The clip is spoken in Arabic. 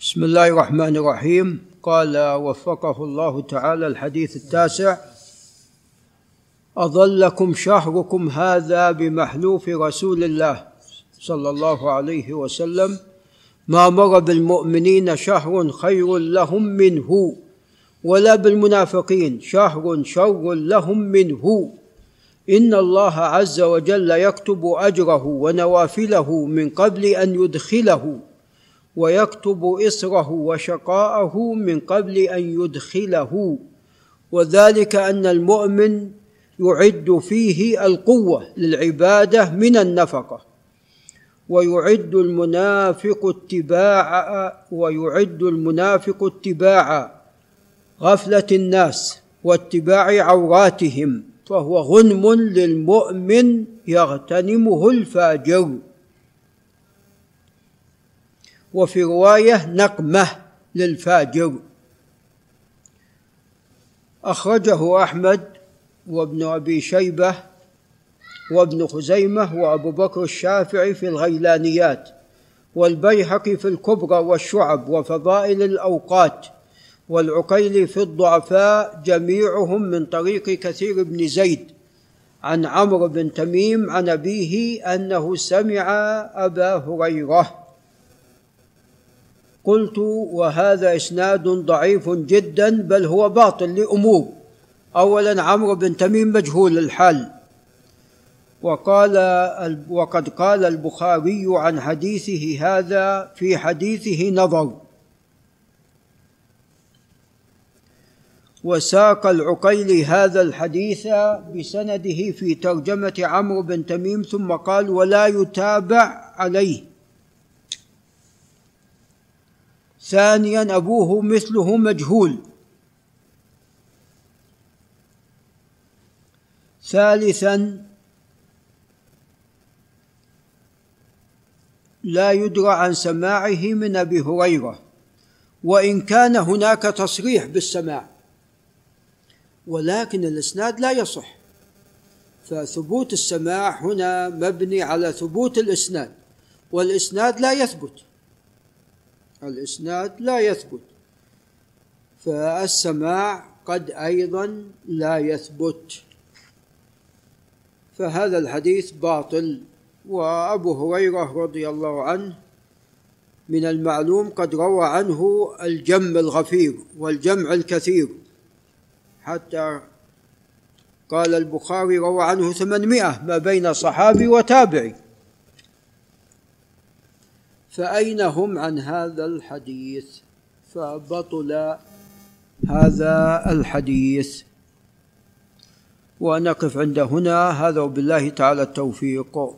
بسم الله الرحمن الرحيم. قال وفقه الله تعالى الحديث التاسع. أظلكم شهركم هذا بمحلوف رسول الله صلى الله عليه وسلم. ما مر بالمؤمنين شهر خير لهم منه ولا بالمنافقين شهر شر لهم منه. إن الله عز وجل يكتب أجره ونوافله من قبل أن يدخله. ويكتب إصره وشقاءه من قبل أن يدخله وذلك أن المؤمن يعد فيه القوة للعبادة من النفقة ويعد المنافق اتباع ويعد المنافق اتباع غفلة الناس واتباع عوراتهم فهو غنم للمؤمن يغتنمه الفاجر. وفي رواية نقمة للفاجر. أخرجه أحمد وابن أبي شيبة وابن خزيمة وأبو بكر الشافعي في الغيلانيات والبيهقي في الكبرى والشعب وفضائل الأوقات والعقيلي في الضعفاء جميعهم من طريق كثير بن زيد. عن عمرو بن تميم عن أبيه أنه سمع أبا هريرة. قلت وهذا إسناد ضعيف جدا بل هو باطل لأمور. اولا عمرو بن تميم مجهول الحال. وقال وقد قال البخاري عن حديثه هذا في حديثه نظر. وساق العقيلي هذا الحديث بسنده في ترجمة عمرو بن تميم ثم قال ولا يتابع عليه. ثانيا أبوه مثله مجهول. ثالثا لا يدرى عن سماعه من أبي هريرة وإن كان هناك تصريح بالسماع. ولكن الإسناد لا يصح فثبوت السماع هنا مبني على ثبوت الإسناد والإسناد لا يثبت. الإسناد لا يثبت. فالسماع قد أيضا لا يثبت. فهذا الحديث باطل وأبو هريرة رضي الله عنه من المعلوم قد روى عنه الجم الغفير والجمع الكثير. حتى قال البخاري روى عنه ثمانمائة ما بين صحابي وتابعي. فأين هم عن هذا الحديث؟ فبطل هذا الحديث. ونقف عند هنا. هذا وبالله تعالى التوفيق.